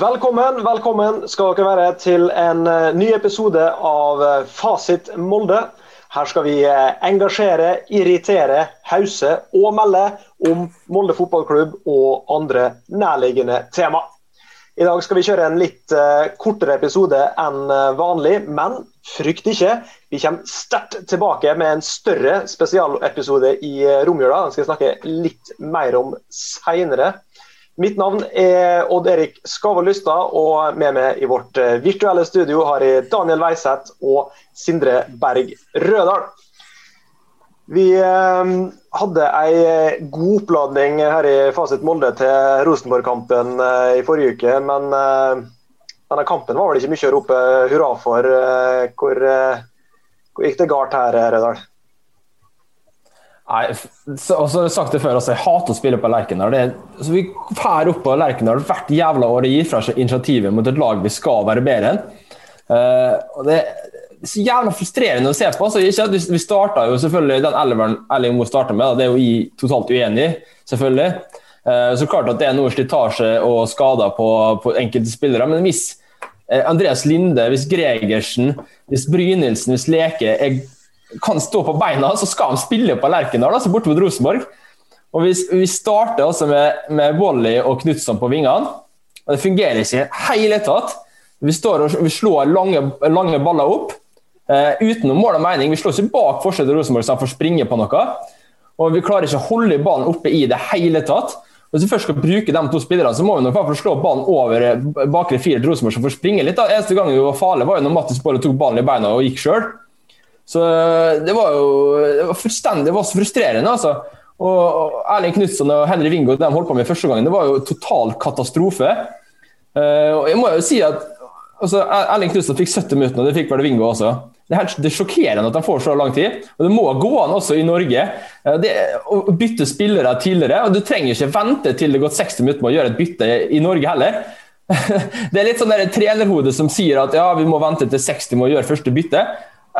Velkommen, velkommen skal dere være til en eh, ny episode av eh, Fasit Molde. Her skal vi eh, engasjere, irritere, hause og melde om Molde fotballklubb og andre nærliggende tema. I dag skal vi kjøre en litt kortere episode enn vanlig, men frykt ikke. Vi kommer sterkt tilbake med en større spesialepisode i romjula. Den skal jeg snakke litt mer om seinere. Mitt navn er Odd Erik Skavold Lystad, og med meg i vårt eh, virtuelle studio har jeg Daniel Weiseth og Sindre Berg Rødal. Vi eh, hadde ei god oppladning her i Fasit Molde til Rosenborg-kampen eh, i forrige uke, men denne kampen var vel ikke mye å rope hurra for. Hvor, hvor gikk det galt her, Rødal? Nei, og så har sagt det før, altså, jeg hater å spille på Lerkendal. Så vi drar opp på Lerkendal hvert jævla år og gir fra seg initiativet mot et lag vi skal være bedre enn. Uh, og det er så jævla frustrerende å se på. Altså, ikke, vi starta jo selvfølgelig den elveren Erling Moe starta med, da, det er jo jeg totalt uenig selvfølgelig. Uh, så klart at det er noe slitasje og skader på, på enkelte spillere. Men hvis uh, Andreas Linde, hvis Gregersen, hvis Brynildsen, hvis Leke er kan stå på beina, så skal han spille på Lerkendal, altså borte mot Rosenborg. Og vi, vi starter altså med, med Volley og Knutson på vingene. og Det fungerer ikke i hele tatt. Vi, står og, vi slår lange, lange baller opp eh, uten noe mål og mening. Vi slår ikke bak forsetet Rosenborg så han får springe på noe. Og vi klarer ikke å holde ballen oppe i det hele tatt. Hvis vi først skal bruke de to spillerne, så må vi nok å slå ballen over eh, bakre fire til Rosenborg, som får springe litt. Da. Eneste gang vi var farlige, var jo når Mattis Bolle tok ballen i beina og gikk sjøl. Så eh, det var jo det var fullstendig det var så frustrerende, altså. Og Erling Knutson og Henry Wingo de holdt på med første gangen, det var jo total katastrofe. Uh, og jeg må jo si at altså, Erling Knutson fikk 70 minutter, og det fikk vel Wingo også. Det er, det er sjokkerende at de får så lang tid. og Det må gå an også i Norge uh, det, å bytte spillere tidligere. og Du trenger ikke vente til det har gått 60 minutter med å gjøre et bytte i Norge heller. det er litt sånn trenerhode som sier at ja, vi må vente til 60 med å gjøre første bytte.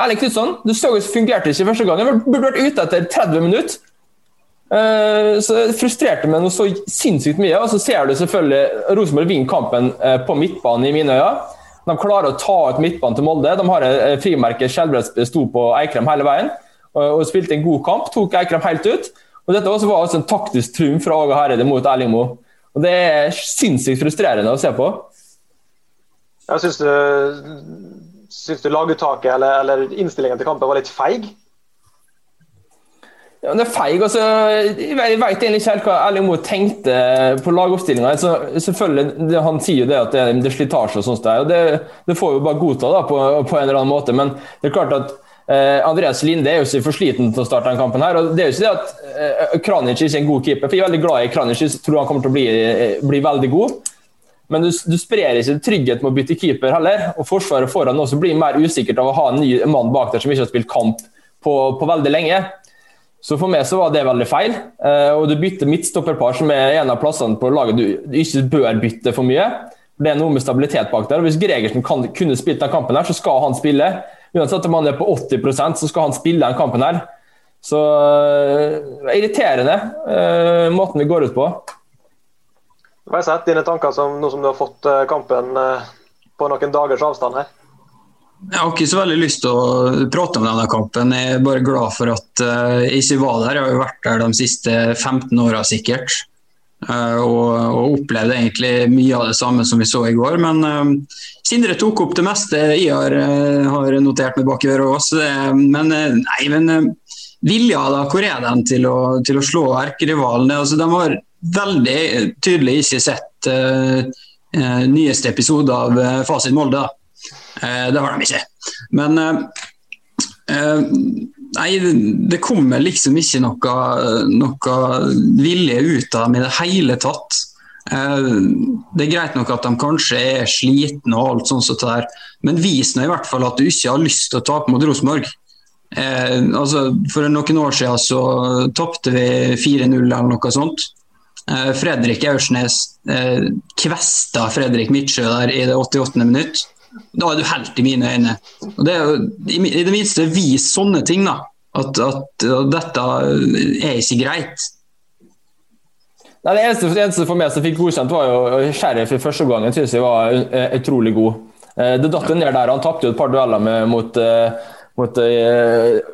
Erling Knutson, du så jo fungerte ikke første gang. jeg burde vært ute etter 30 minutter. Uh, så Det frustrerte meg noe så sinnssykt mye. Og så ser du selvfølgelig Rosenborg vinner kampen uh, på midtbanen i mine øyne. De klarer å ta ut midtbanen til Molde. De har et frimerke Skjelbred sto på Eikrem hele veien og, spilte en god kamp. Tok Eikrem helt ut. Og Dette også var også en taktisk triumf fra Aga Hareide mot Erling Moe. Og Det er sinnssykt frustrerende å se på. Jeg synes det Syns du laguttaket eller, eller innstillingen til kampen var litt feig? Ja, det er feig. Altså, jeg vet egentlig ikke helt hva Erling Moe tenkte på lagoppstillinga. Altså, selvfølgelig, Han sier jo det at det, er slitasje og sånt. Der, og det, det, får vi bare godta da, på, på, en eller annen måte. Men det er klart at eh, Andreas Linde er jo ikke for sliten til å starte denne kampen. her, og Det er jo ikke det at eh, Kranic ikke er en god keeper. for Jeg er veldig glad i Kranic, jeg tror han kommer til å bli, eh, bli veldig god. Men du, du sprer ikke trygghet med å bytte keeper heller. Og Forsvaret foran også blir mer usikkert av å ha en ny mann bak der som ikke har spilt kamp på, på veldig lenge. Så for meg så var det veldig feil. Eh, og du bytter midtstopperpar, som er en av plassene på laget du, ikke bør bytte for mye. Det er noe med stabilitet bak der. og Hvis Gregersen kan, kunne spilt den kampen, her, så skal han spille. Uansett om han er på 80% så skal han spille den kampen. her. Så uh, irriterende uh, måten vi går ut på. Hva har jeg sett dine tanker som nå som du har fått eh, kampen eh, på noen dagers avstand her? Jeg har ikke så veldig lyst til å prate om denne kampen. Jeg er bare glad for at eh, jeg ikke var der. Jeg har jo vært der de siste 15 åra sikkert. Og, og opplevde egentlig mye av det samme som vi så i går. Men uh, Sindre tok opp det meste jeg har, har notert meg bak øret òg. Men nei, men vilja da, hvor er den til å, til å slå erkerivalen? Altså, de har veldig tydelig ikke sett uh, uh, nyeste episode av uh, Fasit Molde. det har de ikke. Men Nei, det kommer liksom ikke noe, noe vilje ut av dem i det hele tatt. Det er greit nok at de kanskje er slitne og alt sånt, så men vis nå i hvert fall at du ikke har lyst til å tape mot Rosenborg. Eh, altså, for noen år siden så tapte vi 4-0 eller noe sånt. Eh, Fredrik Aursnes eh, kvesta Fredrik Midtsjø der i det 88. minutt. Da er du helt i mine øyne. Og det er jo, I det minste vis sånne ting, da. At, at, at dette er ikke greit. Nei, det eneste, det eneste, for meg som fikk godkjent, var jo Sheriff i første omgangen. Syns jeg var utrolig god. Det datt ned der. Han tapte jo et par dueller med, mot, mot,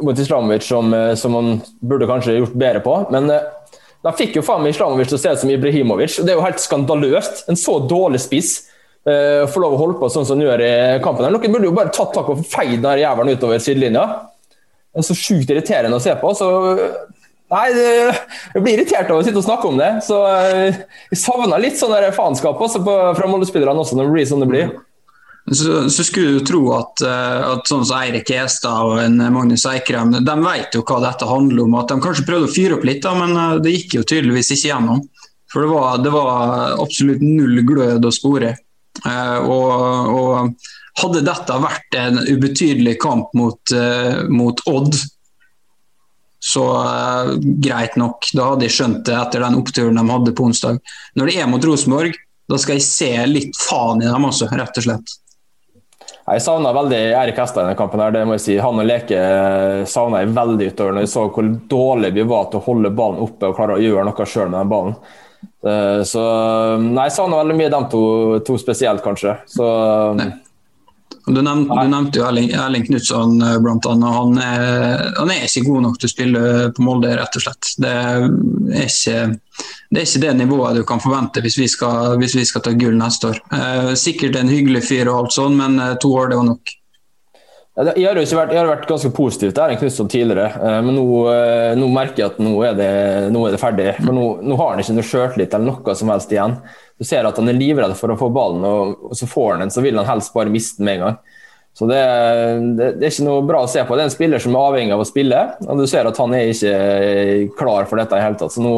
mot Islamovic som, som, han burde kanskje gjort bedre på. Men da fikk jo faen meg Islamovic til å se ut som Ibrahimovic. Det er jo helt skandaløst. En så dårlig spiss uh, får lov å holde på sånn som han gjør i kampen. Noen burde jo bare tatt tak og feid den jævelen utover sidelinja. Det er så sjukt irriterende å se på. så Nei, jeg blir irritert av å sitte og snakke om det. Så uh, jeg savner litt sånn faenskap fra Molde-spillerne også, når det blir sånn det blir. Så, så, skulle du tro at, eh, at sånn som Eirik Estad og en Magnus Eikrem de vet jo hva dette handler om. At de kanskje prøvde å fyre opp litt, da, men eh, det gikk jo tydeligvis ikke gjennom. For det var, det var absolutt null glød å spore. Eh, og, og, hadde dette vært en ubetydelig kamp mot, mot Odd, så greit nok. Da hadde jeg skjønt det etter den oppturen de hadde på onsdag. Når det er mot Rosenborg, da skal jeg se litt faen i dem også, rett og slett. Jeg savna veldig Erik Hestad i denne kampen. her, det må jeg si. Han og Leke eh, savna jeg veldig utover når jeg så hvor dårlig vi var til å holde ballen oppe og klare å gjøre noe sjøl med den ballen. Eh, så nei, jeg savna veldig mye de to, to spesielt, kanskje. Så nei. Du nevnte, du nevnte, jo Erling, Erling Knutson eh, bl.a. Han, han er ikke god nok til å spille på Molde, rett og slett. Det er ikke det, er ikke det nivået du kan forvente hvis vi skal, hvis vi skal ta gull neste år. Eh, sikkert en hyggelig fyr, og alt sånn, men eh, to år det var nok. Jeg har, vært, jeg har vært ganske positiv til Erling Knutson tidligere, eh, men nå, eh, nå, merker jeg at nå er det, nå er det ferdig. For nå, nå, har han ikke noe sjøltillit eller noe som helst igjen. Du ser at han er livredd for å få ballen, og, så får han den, så vil han helst bare miste den med en gang. Så det, det, det, er ikke noe bra å se på. Det er en spiller som er avhengig av å spille, og du ser at han er ikke klar for dette i hele tatt. Så nå,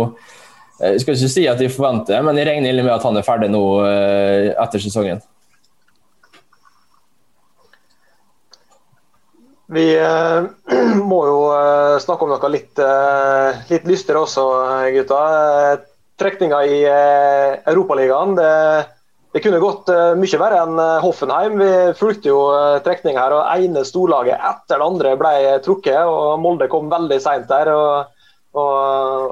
jeg skal ikke si at de forventer, men jeg regner med at han er ferdig nå eh, etter sesongen. Vi eh, må jo eh, snakke om noe litt, eh, litt lystere også, gutta. Trekninga i Europaligaen. Det, det kunne gått mye verre enn Hoffenheim. Vi fulgte jo trekninga her, og ene storlaget etter det andre ble trukket. og Molde kom veldig seint der og, og,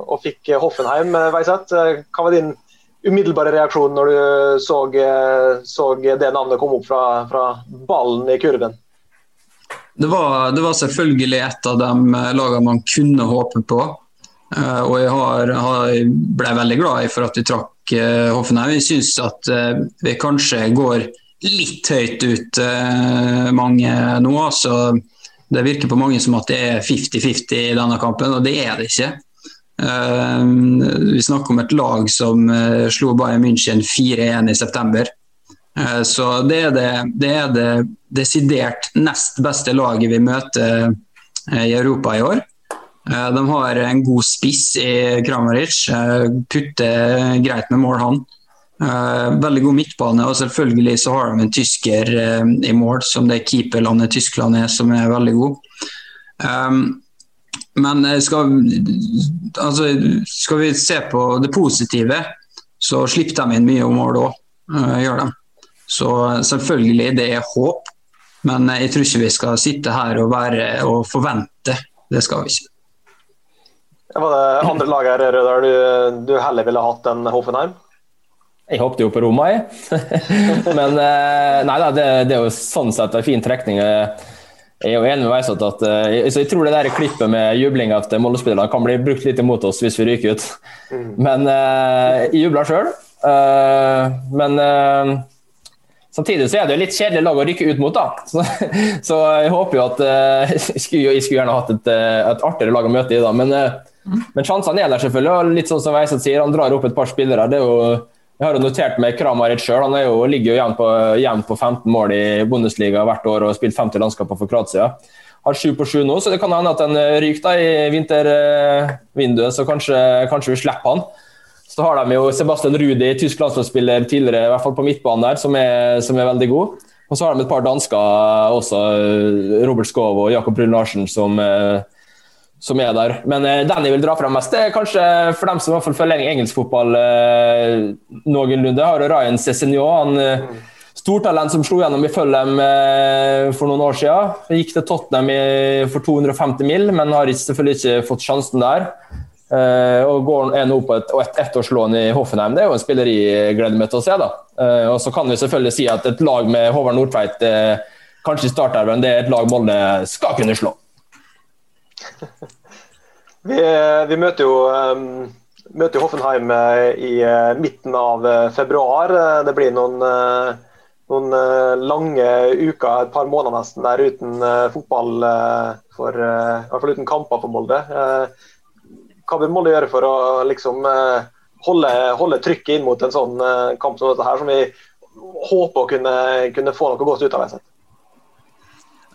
og, fikk Hoffenheim, Veiseth. Hva var din umiddelbare reaksjon når du så, så det navnet komme opp fra, fra ballen i kurven? Det var, det var, selvfølgelig et av de eh, lagene man kunne håpe på. Uh, og jeg har, har, ble veldig glad for at vi trakk uh, Hoffenheim. Jeg syns at vi kanskje går litt høyt ut mange nå. Altså, det virker på mange som at det er 50-50 i denne kampen, og det er det ikke. vi snakker om et lag som slo Bayern München 4-1 i september. Eh, så det er det, det er det, desidert nest beste laget vi møter eh, i Europa i år. Eh, de har en god spiss i Kramaric. Putter greit med mål, han. Veldig god midtbane, og selvfølgelig så har de en tysker i mål, som det keeperlandet Tyskland er, som er veldig god. Men skal, altså, skal vi se på det positive, så slipper de inn mye mål òg. Gjør de. Så selvfølgelig, det er håp. Men jeg tror ikke vi skal sitte her og, være, og forvente. Det skal vi ikke. Var det andre lag her Rødal, du, du heller ville hatt enn Hoffenheim? Jeg håpte jo på Roma, jeg. Men eh, nei da, det, det, er jo sånn sett en fin trekning. Jeg er jo enig med Veisot at så jeg tror det der klippet med jubling etter Molde-spillerne kan bli brukt litt imot oss hvis vi ryker ut. Mm. Men eh, jeg jubler sjøl. Men Samtidig så er det jo litt kjedelig lag å rykke ut mot, da. Så, så jeg håper jo at uh, jeg, skulle, jeg skulle gjerne hatt et, eh, et artigere lag å møte i, da. Men, uh, men sjansene er der selvfølgelig. og litt sånn som Veiseth sier, Han drar opp et par spillere. det er jo jeg har jo notert meg Kramaric sjøl. Han jo, ligger jo igjen på, på 15 mål i Bundesliga hvert år og har spilt 50 landskaper for Kroatia. Har 7 på 7 nå, så det kan hende at han ryker da i vintervinduet. Så kanskje, kanskje vi slipper han. Så har de jo Sebastian Rudi, tysk landslagsspiller tidligere, i hvert fall på midtbanen der, som er, som er veldig god. Og så har de et par dansker også, Robert Skov og Jakob Brun Larsen, som, eh, som, er der. Men eh, den jeg vil dra frem mest, det er kanskje for dem som i hvert fall følger engelsk fotball eh, noenlunde, har Ryan Cézinho. Han stortalent som slo gjennom i Fulham for noen år siden. Gikk til Tottenham for 250 mill., men har selvfølgelig ikke fått sjansen der. Uh, og går, er nå på et, et ettårslån i Hoffenheim. Det er jo en spiller jeg gleder meg til å se. da. Uh, og Så kan vi selvfølgelig si at et lag med Håvard Nordtveit uh, kanskje i men det er et lag Molde skal kunne slå. vi, vi, møter jo um, møter Hoffenheim i midten av februar. Det blir noen, noen lange uker, et par måneder nesten, der uten fotball, for, i hvert fall uten kamper for Molde. Uh, hva vi må gjøre for å liksom, eh, holde, holde, trykket inn mot en sånn eh, kamp som dette her, som vi håper å kunne, kunne få noe godt ut av? Sett.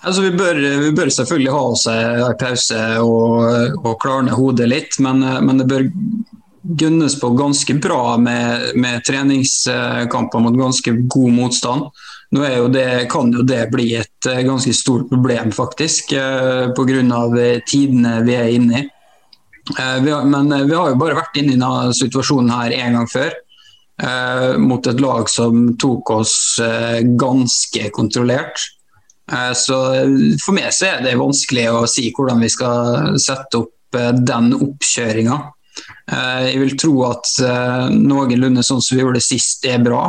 Altså, vi, bør, vi bør selvfølgelig ha oss en pause og, og klarne hodet litt, men, men, det bør gunnes på ganske bra med, med, treningskamper mot ganske god motstand. Nå jo det, kan jo det bli et eh, ganske stort problem, faktisk, pga. tidene vi er inne i. Eh, har, men eh, vi har jo bare vært inne i denne situasjonen her en gang før. Eh, mot et lag som tok oss eh, ganske kontrollert. Eh, så for meg så er det vanskelig å si hvordan vi skal sette opp eh, den oppkjøringa. jeg vil tro at noenlunde sånn som vi gjorde sist, er bra,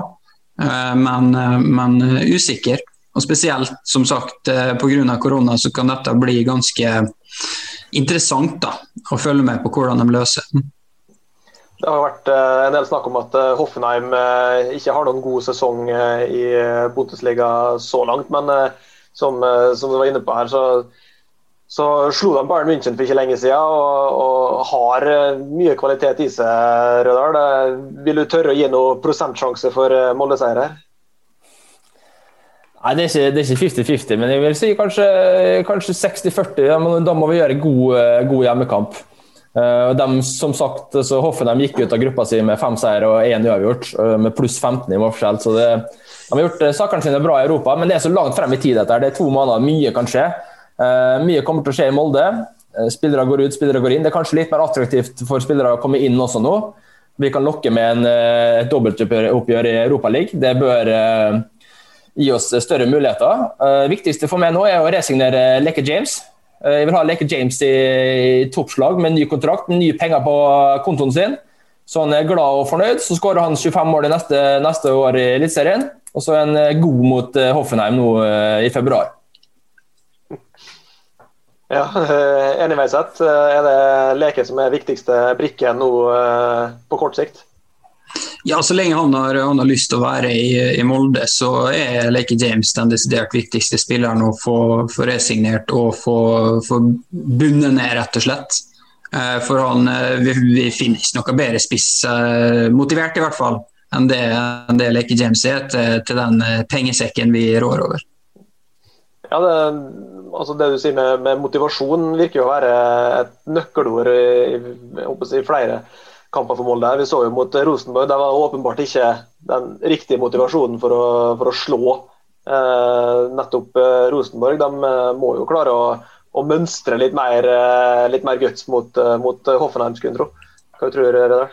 men, men usikker. Og spesielt, som sagt, eh, pga. korona så kan dette bli ganske interessant da, å følge med på hvordan de løser. den. Det har vært eh, en del snakk om at eh, Hoffenheim ikke har noen god sesong i Bundesliga så langt. Men som, som du var inne på her, så, så slo de Bayern München for ikke lenge siden og, og har mye kvalitet i seg, Rødahl. Vil du tørre å gi noe prosentsjanse for Molde-seier her? Nei, Det er ikke 50-50, men jeg vil si kanskje, kanskje 60-40. Ja, da må vi gjøre god, eh, god hjemmekamp. Uh, de, som sagt, så Hoffenheim gikk ut av gruppa si med fem seier og én uavgjort, uh, med pluss 15 i målforskjell. Så det, de har gjort sakene sine bra i Europa, men det er så langt frem i tid. dette. Det er to måneder, mye kan skje. mye kommer til å skje i Molde. spillere går ut, spillere går inn. Det er kanskje litt mer attraktivt for spillere å komme inn også nå. Vi kan lokke med en, et dobbeltoppgjør i Europaligaen. Det bør gi oss større muligheter. Uh, viktigste for meg nå er å resignere Leke James. Uh, jeg vil ha Leke James i, toppslag med ny kontrakt, med nye penger på kontoen sin. Så han er glad og fornøyd. Så skårer han 25 mål neste, neste år i Eliteserien. Og så han eh, god mot Hoffenheim nå i februar. Ja, enig med seg. Er det Leke som er viktigste brikken nå på kort sikt? Ja, Så lenge han har, han har, lyst til å være i, i Molde, så er Lake James den desidert viktigste spilleren å få, få resignert og få, få bundet ned, rett og slett. Eh, for han, eh, vi, vi, finner ikke noe bedre spiss, eh, motivert i hvert fall, enn det, enn det Lake James er til, til den pengesekken vi rår over. Ja, det, altså det du sier med, med motivasjon virker jo å være et nøkkelord i, i, i flere kamper for Molde. Vi så jo mot Rosenborg. Det var åpenbart ikke den riktige motivasjonen for å, for å slå eh, nettopp eh, Rosenborg. De eh, må jo klare å, å mønstre litt mer, eh, litt mer guts mot, eh, mot Hoffenheim, skulle tro. Hva tror du, Redar?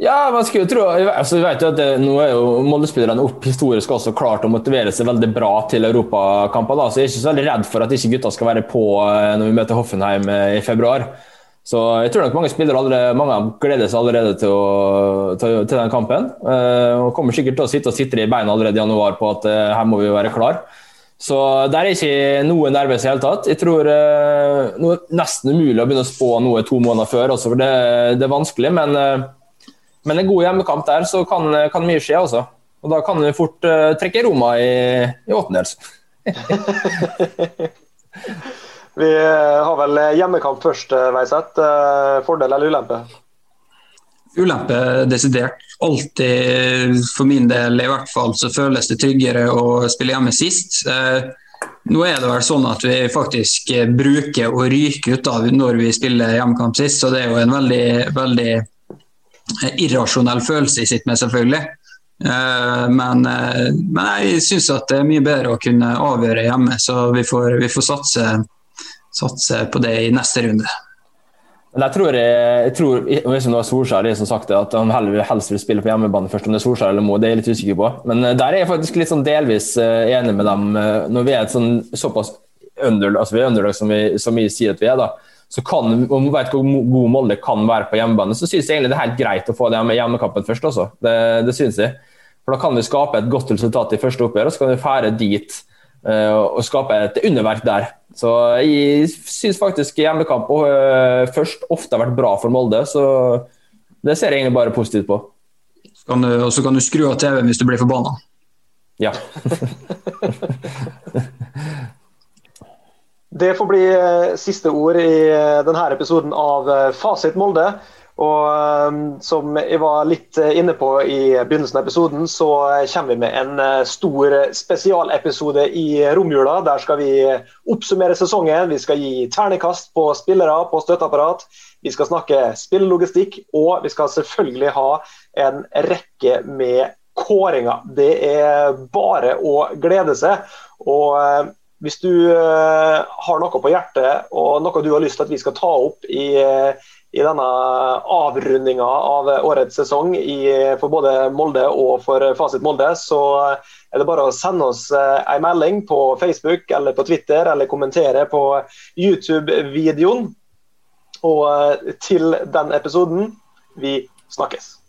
Ja, man skulle jo tro altså, vi vet jo at det, Nå er jo Molde-spillerne opp historisk også klart å motivere seg veldig bra til europakamper. så Jeg er ikke så veldig redd for at ikke gutta skal være på når vi møter Hoffenheim i februar. Så jeg tror nok mange spillere allerede, mange gleder seg allerede til, å, til, til den kampen. Uh, og kommer sikkert til å sitte og sitre i beina allerede i januar på at uh, her må vi være klar. Så der er ikke noe nervøs i hele tatt. Jeg tror uh, det er nesten umulig å begynne å spå noe to måneder før, også, for det, det er vanskelig. Men, men, en god hjemmekamp der, så kan, kan mye skje også. Og da kan vi fort trekke Roma i, i åttendels. Vi eh, har vel hjemmekamp først, eh, Veiseth. Eh, fordel eller ulempe? Ulempe desidert. Alltid, for min del i hvert fall, så føles det tryggere å spille hjemme sist. Nå er det vel sånn at vi faktisk bruker å ryke ut av når vi spiller hjemmekamp sist, så det er jo en veldig, veldig irrasjonell følelse i sitt med, selvfølgelig. Men, men jeg syns det er mye bedre å kunne avgjøre hjemme, så vi får, vi får satse satse på det i neste runde. Men jeg tror, jeg, jeg tror hvis det var Solskjær som sagt at han helst vil spille på hjemmebane først, om det er Solskjær eller Mo, det er jeg litt usikker på. Men eh, der er jeg faktisk litt sånn delvis eh, enig med dem. Eh, når vi er et sånn såpass underlag, altså vi er underlag som vi, som vi sier at vi er, da, så kan, om man vet hvor god Molde kan være på hjemmebane, så syns jeg egentlig det er helt greit å få det med hjemmekampen først. Også. Det, det synes jeg. For Da kan vi skape et godt resultat i første oppgjør, og så kan vi fære dit og skape et underverk der. Så Jeg syns faktisk hjemmekamp uh, først ofte har vært bra for Molde, så det ser jeg egentlig bare positivt på. Og så kan du skru av TV-en hvis du blir forbanna. Ja. Det får bli eh, siste ord i eh, denne episoden av eh, Fasit Molde. Og som jeg var litt inne på i begynnelsen av episoden, så kommer vi med en stor spesialepisode i romjula. Der skal vi oppsummere sesongen. Vi skal gi ternekast på spillere, på støtteapparat. Vi skal snakke spillelogistikk, og vi skal selvfølgelig ha en rekke med kåringer. Det er bare å glede seg. Og hvis du har noe på hjertet og noe du har lyst til at vi skal ta opp i, i denne avrundinga av årets sesong i, for både Molde og for Fasit Molde, så er det bare å sende oss uh, en melding på Facebook eller på Twitter eller kommentere på YouTube-videoen. Og til den episoden vi snakkes.